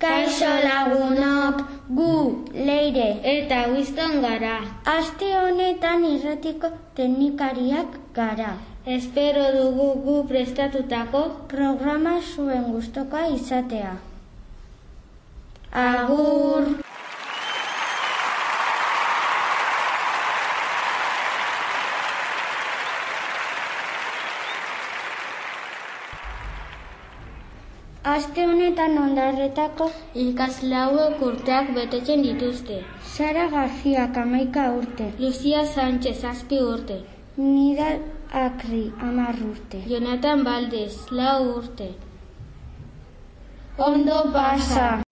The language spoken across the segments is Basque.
Kaixo lagunok, gu, leire. Eta guizton gara. Aste honetan irratiko teknikariak gara. Espero dugu gu prestatutako Programa zuen gustoka izatea. Agur! Aste honetan ondarretako Ikasle hauek urteak betetzen dituzte. Sara García kamaika urte. Lucia Sánchez zazpi urte. Nida Akri amar urte. Jonathan Valdez lau urte. Ondo pasa!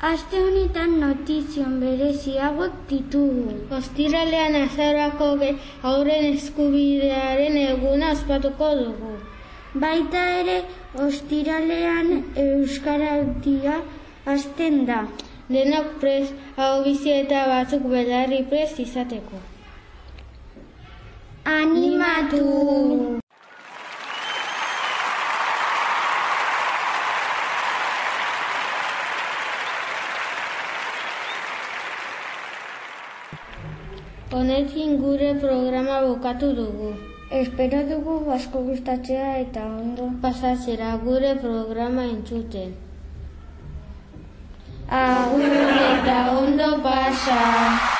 Aste honetan notizion berezi hauek ditugu. Ostiralean azarako aurren eskubidearen eguna ospatuko dugu. Baita ere, ostiralean Euskaraldia hasten da. Denok prez, hau bizi eta batzuk belarri prez izateko. Animatu! Honekin gure programa bukatu dugu. Espero dugu asko gustatzea eta ondo. Pasatzera gure programa entzuten. Agur eta ondo pasa!